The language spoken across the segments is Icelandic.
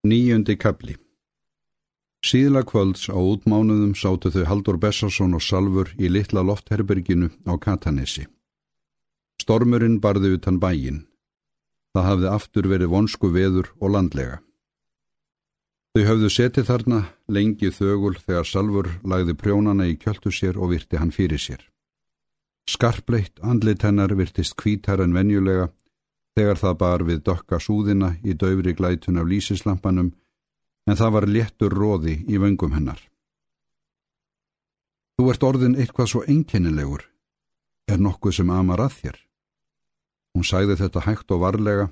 Níundi kapli Síðla kvölds á útmánuðum sátu þau Haldur Bessarsson og Salfur í litla loftherberginu á Katanesi. Stormurinn barði utan bægin. Það hafði aftur verið vonsku veður og landlega. Þau höfðu setið þarna lengi þögul þegar Salfur lagði prjónana í kjöldu sér og virti hann fyrir sér. Skarpleitt andlit hennar virtist kvítar en venjulega þegar það bar við dokka súðina í döfri glætun af lísislampanum en það var léttur róði í vöngum hennar. Þú ert orðin eitthvað svo einkennilegur, er nokkuð sem amar að þér. Hún sæði þetta hægt og varlega,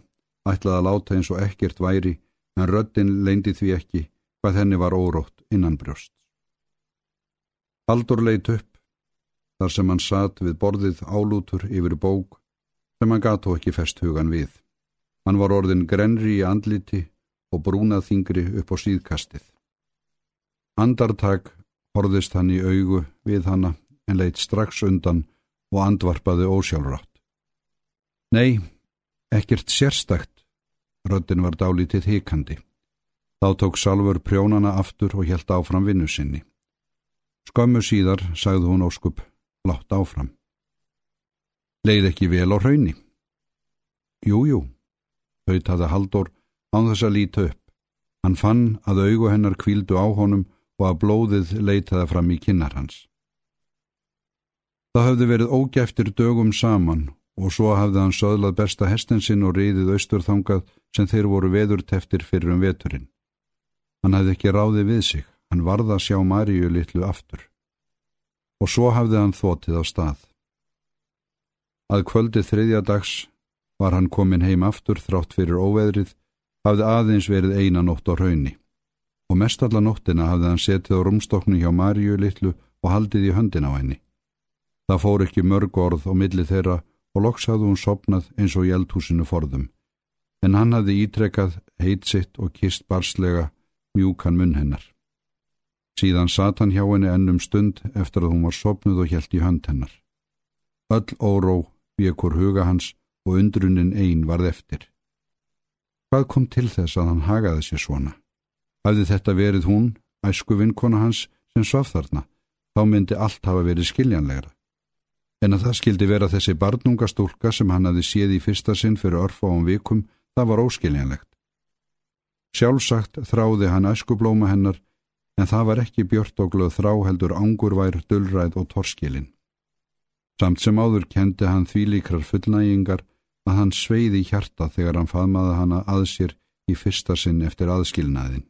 ætlaði að láta eins og ekkert væri, en röddin leindi því ekki hvað henni var órótt innan brjóst. Haldur leitt upp, þar sem hann satt við borðið álútur yfir bók sem hann gato ekki fest hugan við. Hann var orðin grenri í andliti og brúnað þingri upp á síðkastið. Andartak horðist hann í augu við hanna en leitt strax undan og andvarpaði ósjálfrátt. Nei, ekkert sérstakt, röddin var dálítið hikandi. Þá tók Salfur prjónana aftur og helt áfram vinnu sinni. Skömmu síðar sagði hún óskup, látt áfram leið ekki vel á hraunni. Jújú, hautaði Haldur án þess að líta upp. Hann fann að augu hennar kvíldu á honum og að blóðið leitaði fram í kinnar hans. Það hafði verið ógæftir dögum saman og svo hafði hann söðlað besta hestinsinn og reyðið austurþangað sem þeir voru veðurteftir fyrir um veturinn. Hann hafði ekki ráðið við sig, hann varða að sjá Maríu litlu aftur. Og svo hafði hann þótið á stað. Að kvöldi þriðja dags var hann komin heim aftur þrátt fyrir óveðrið, hafði aðeins verið eina nótt á raunni. Og mest alla nóttina hafði hann setið á rúmstoknu hjá Maríu litlu og haldið í höndin á henni. Það fór ekki mörg orð á milli þeirra og loks hafði hún sopnað eins og í eldhúsinu forðum. En hann hafði ítrekkað, heit sitt og kist barslega mjúkan munn hennar. Síðan sat hann hjá henni ennum stund eftir að hún var sopnuð og helt í hönd hennar. Öll óró bjökur huga hans og undrunin einn varð eftir. Hvað kom til þess að hann hagaði sér svona? Hafði þetta verið hún, æsku vinkona hans, sem svaf þarna, þá myndi allt hafa verið skiljanlegra. En að það skildi vera þessi barnungastúlka sem hann hafi séð í fyrsta sinn fyrir örfáum vikum, það var óskiljanlegt. Sjálfsagt þráði hann æskublóma hennar, en það var ekki björt og glöð þrá heldur angurvær, dullræð og torskilin. Samt sem áður kendi hann því líkrar fullnægingar að hann sveiði hjarta þegar hann faðmaði hana að sér í fyrsta sinn eftir aðskilnaðin.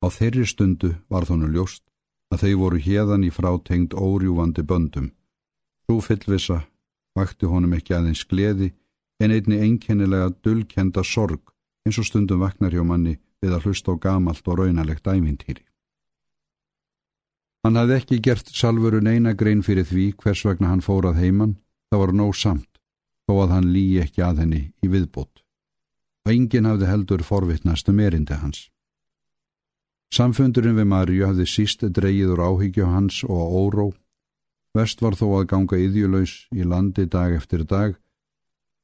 Á þeirri stundu var þónu ljóst að þau voru hérðan í frátengt órjúvandi böndum. Svo fyllvisa vakti honum ekki aðeins gleði en einni einkennilega dullkenda sorg eins og stundum vaknar hjá manni við að hlusta á gamalt og raunalegt ævintýri. Hann hafði ekki gert salvuru neina grein fyrir því hvers vegna hann fórað heiman, það var nóg samt, þó að hann lí ekki að henni í viðbót. Og enginn hafði heldur forvittnast um erindi hans. Samfundurinn við Marju hafði síst dreyiður áhyggju hans og óró. Vest var þó að ganga yðjulöys í landi dag eftir dag,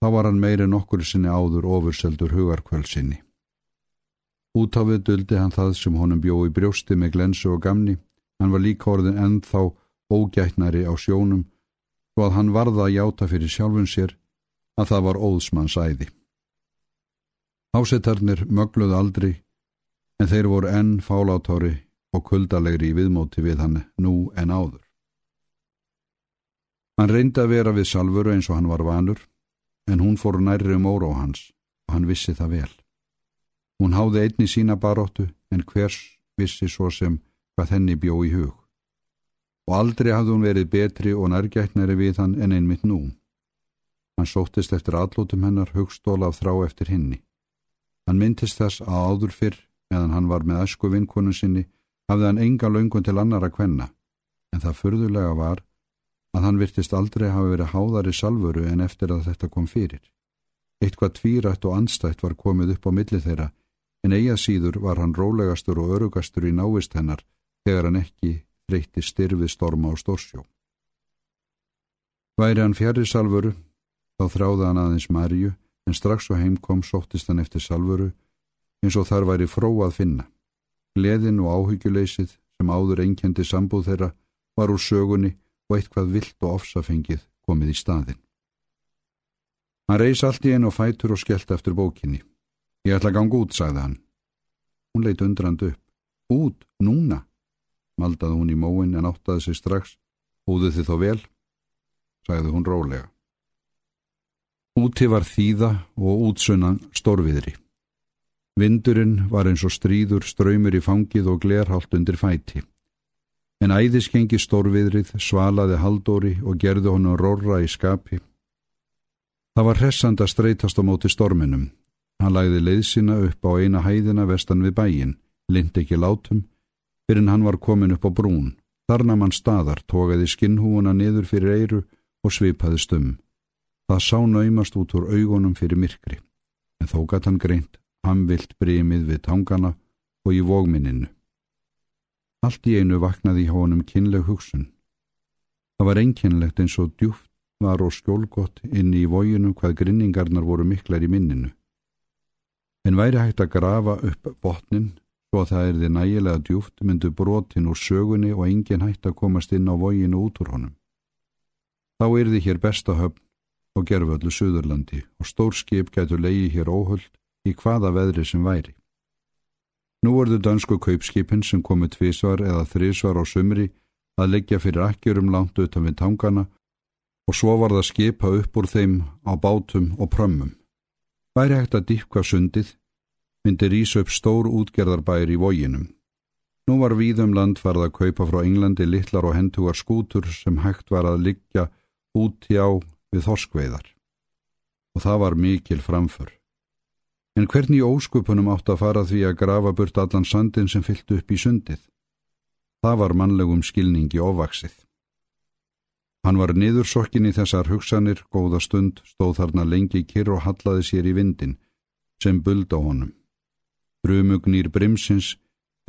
þá var hann meiri nokkur sinni áður ofurseldur hugarkvöldsinni. Útáfið duldi hann það sem honum bjói brjósti með glensu og gamni, Hann var líka orðin ennþá ógætnari á sjónum svo að hann varða að játa fyrir sjálfun sér að það var óðsmanns æði. Ásettarnir mögluð aldrei en þeir voru enn fálátári og kuldalegri í viðmóti við hann nú en áður. Hann reyndi að vera við salvuru eins og hann var vanur en hún fór nærri um óra á hans og hann vissi það vel. Hún háði einni sína baróttu en hvers vissi svo sem hvað henni bjó í hug. Og aldrei hafði hún verið betri og nærgætnari við hann en einmitt nú. Hann sóttist eftir allótum hennar hugstóla af þrá eftir henni. Hann myndist þess að áður fyrr, meðan hann var með æsku vinkonu sinni, hafði hann enga laungun til annar að kvenna, en það fyrðulega var að hann virtist aldrei hafa verið háðari salvuru en eftir að þetta kom fyrir. Eitthvað tvírætt og anstætt var komið upp á milli þeirra, en eiga síður var hann rólegastur og örugastur í návist hennar þegar hann ekki þreytti styrfi storma á stórsjó. Væri hann fjari salvuru, þá þráði hann aðeins Marju, en strax og heim kom sóttist hann eftir salvuru, eins og þar væri fró að finna. Gleðin og áhyggjuleysið sem áður einkendi sambúð þeirra var úr sögunni og eitthvað vilt og ofsafengið komið í staðin. Hann reys allt í einu og fætur og skellt eftir bókinni. Ég ætla að ganga út, sagði hann. Hún leitt undrand upp. Út, núna, maldaði hún í móin en áttaði sig strax. Húðu þið þó vel, sagði hún rólega. Úti var þýða og útsunnan stórviðri. Vindurinn var eins og stríður, ströymur í fangið og glerhált undir fæti. En æðiskengi stórviðrið svalaði haldóri og gerði honum rorra í skapi. Það var hressand að streytast á móti storminum. Hann lagði leiðsina upp á eina hæðina vestan við bæin, lind ekki látum, fyrir hann var komin upp á brún. Þarna mann staðar tókaði skinnhúuna niður fyrir eiru og svipaði stum. Það sá naumast út úr augunum fyrir myrkri, en þó gatt hann greint hamvilt brímið við tangana og í vógminninu. Allt í einu vaknaði í honum kynleg hugsun. Það var einkynlegt eins og djúft var og skjólgott inni í vóginum hvað grinningarnar voru miklar í minninu. En væri hægt að grafa upp botnin svo að það erði nægilega djúft myndu brotin úr sögunni og engin hægt að komast inn á vóginu út úr honum. Þá erði hér besta höfn og gerföldu Suðurlandi og stór skip getur leiði hér óhullt í hvaða veðri sem væri. Nú voruðu dansku kaupskipin sem komu tvísvar eða þrísvar á sumri að leggja fyrir akkjurum langt utan við tangana og svo var það skipa upp úr þeim á bátum og prömmum. Væri hægt að dýpka sundið, myndi rýsa upp stór útgerðarbæri í vóginum. Nú var víðum land farið að kaupa frá Englandi litlar og hentugar skútur sem hægt var að liggja út hjá við þorskveiðar. Og það var mikil framför. En hvernig óskupunum átt að fara því að grafa burt allan sandin sem fyllt upp í sundið? Það var mannlegum skilningi ofaksið. Hann var niðursokkin í þessar hugsanir, góða stund, stóð þarna lengi kyrr og hallaði sér í vindin, sem buld á honum. Brumugnýr brimsins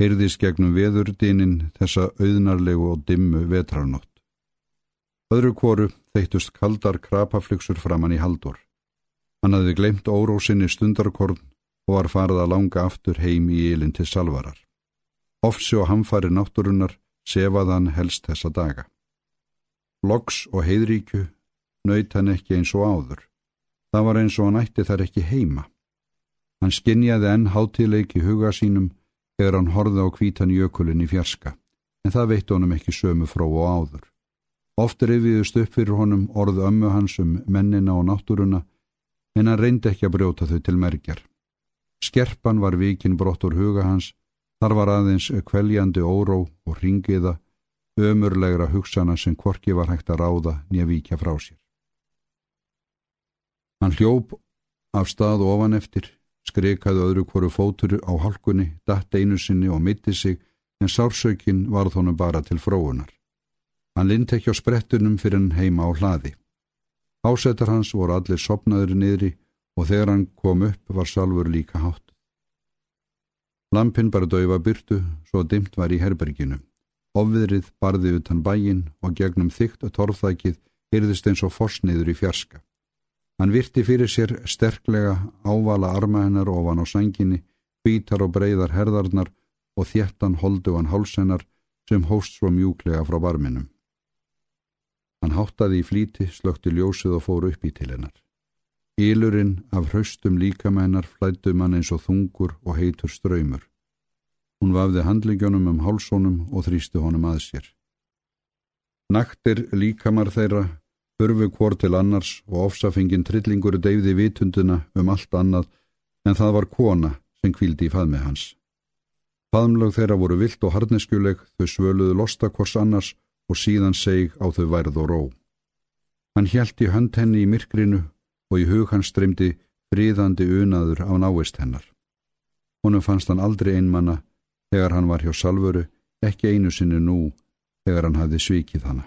heyrðis gegnum veðurdinin þessa auðnarlegu og dimmu vetrarnótt. Öðru kvoru þeittust kaldar krapaflugsur framann í haldur. Hann hafði glemt órósinni stundarkorn og var farið að langa aftur heim í ílinn til salvarar. Ofsi og hamfari náttúrunnar sefaðan helst þessa daga. Loks og heiðríku nöyt hann ekki eins og áður. Það var eins og hann ætti þar ekki heima. Hann skinjaði enn hátileik í huga sínum þegar hann horði á kvítan jökulin í fjarska, en það veitt honum ekki sömu frá og áður. Oft rifiðust upp fyrir honum orð ömmu hans um mennina og náttúruna en hann reyndi ekki að brjóta þau til merkjar. Skerpan var vikinn brott úr huga hans, þar var aðeins kveljandi óró og ringiða, ömurlegra hugsana sem kvorki var hægt að ráða nýja víkja frá sér. Hann hljóp af stað ofan eftir, skreikaði öðru hverju fótur á halkunni, datt einu sinni og mitti sig, en sársökin var þónum bara til fróunar. Hann lind ekki á sprettunum fyrir hann heima á hlaði. Ásetar hans voru allir sopnaður niðri og þegar hann kom upp var salfur líka hátt. Lampin bara dauða byrtu svo dimt var í herberginu. Ofviðrið barði utan bæin og gegnum þygt og torfþækið hyrðist eins og forsniður í fjarska. Hann virti fyrir sér sterklega ávala arma hennar ofan á sanginni, hvítar og breyðar herðarnar og þjettan holdugan hálsennar sem hóst svo mjúklega frá barminum. Hann háttaði í flíti, slökti ljósið og fór upp í til hennar. Ílurinn af hraustum líkamennar flættu mann eins og þungur og heitur ströymur. Hún vafði handlingjónum um hálsónum og þrýstu honum að sér. Naktir líkamar þeirra hörfu hvort til annars og ofsafingin trillingur deyði vitunduna um allt annað en það var kona sem kvildi í faðmi hans. Faðmlög þeirra voru vilt og harneskjuleg, þau svöluðu losta hvors annars og síðan seg á þau værð og ró. Hann hjælt í hönd henni í myrkrinu og í hug hann streymdi fríðandi unaður á návist hennar. Honum fannst hann aldrei einmanna þegar hann var hjá Salvöru, ekki einu sinni nú þegar hann hafði svikið hana.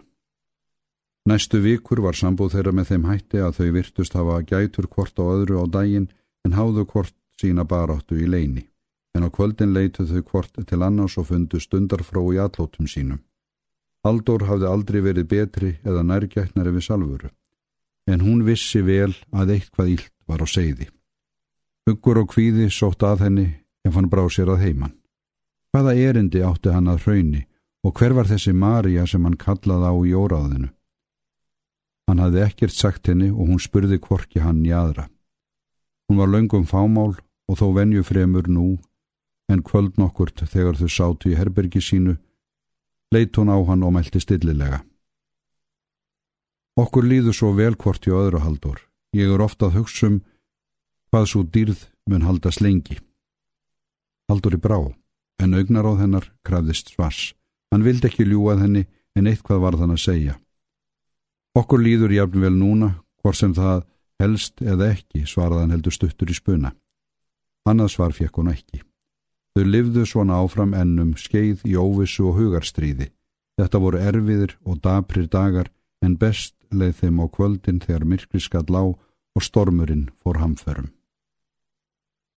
Næstu vikur var sambúð þeirra með þeim hætti að þau virtust hafa gætur hvort á öðru á daginn en háðu hvort sína baráttu í leini, en á kvöldin leitu þau hvort til annars og fundu stundarfró í allótum sínum. Haldur hafði aldrei verið betri eða nærgætnari við salvuru, en hún vissi vel að eitthvað ílt var á seiði. Huggur og kvíði sótt að henni ef hann brá sér að heiman. Hvaða erindi átti hann að hrauni og hver var þessi Marja sem hann kallaði á í óráðinu? Hann hafði ekkert sagt henni og hún spurði kvorki hann í aðra. Hún var laungum fámál og þó venju fremur nú, en kvöld nokkurt þegar þau sátu í herbergi sínu, leitt hún á hann og mælti stillilega. Okkur líður svo vel hvort í öðru haldur. Ég er ofta að hugsa um hvað svo dýrð mun haldast lengi. Haldur í brá, en augnar á þennar krafðist svars. Hann vildi ekki ljúað henni en eitthvað var þann að segja. Okkur líður jafnvel núna, hvort sem það helst eða ekki, svaraðan heldur stuttur í spuna. Annað svar fekk hún ekki. Þau livðu svona áfram ennum skeið í óvissu og hugarstríði. Þetta voru erfiðir og daprir dagar en best leið þeim á kvöldin þegar myrkri skall á og stormurinn fór hamförum.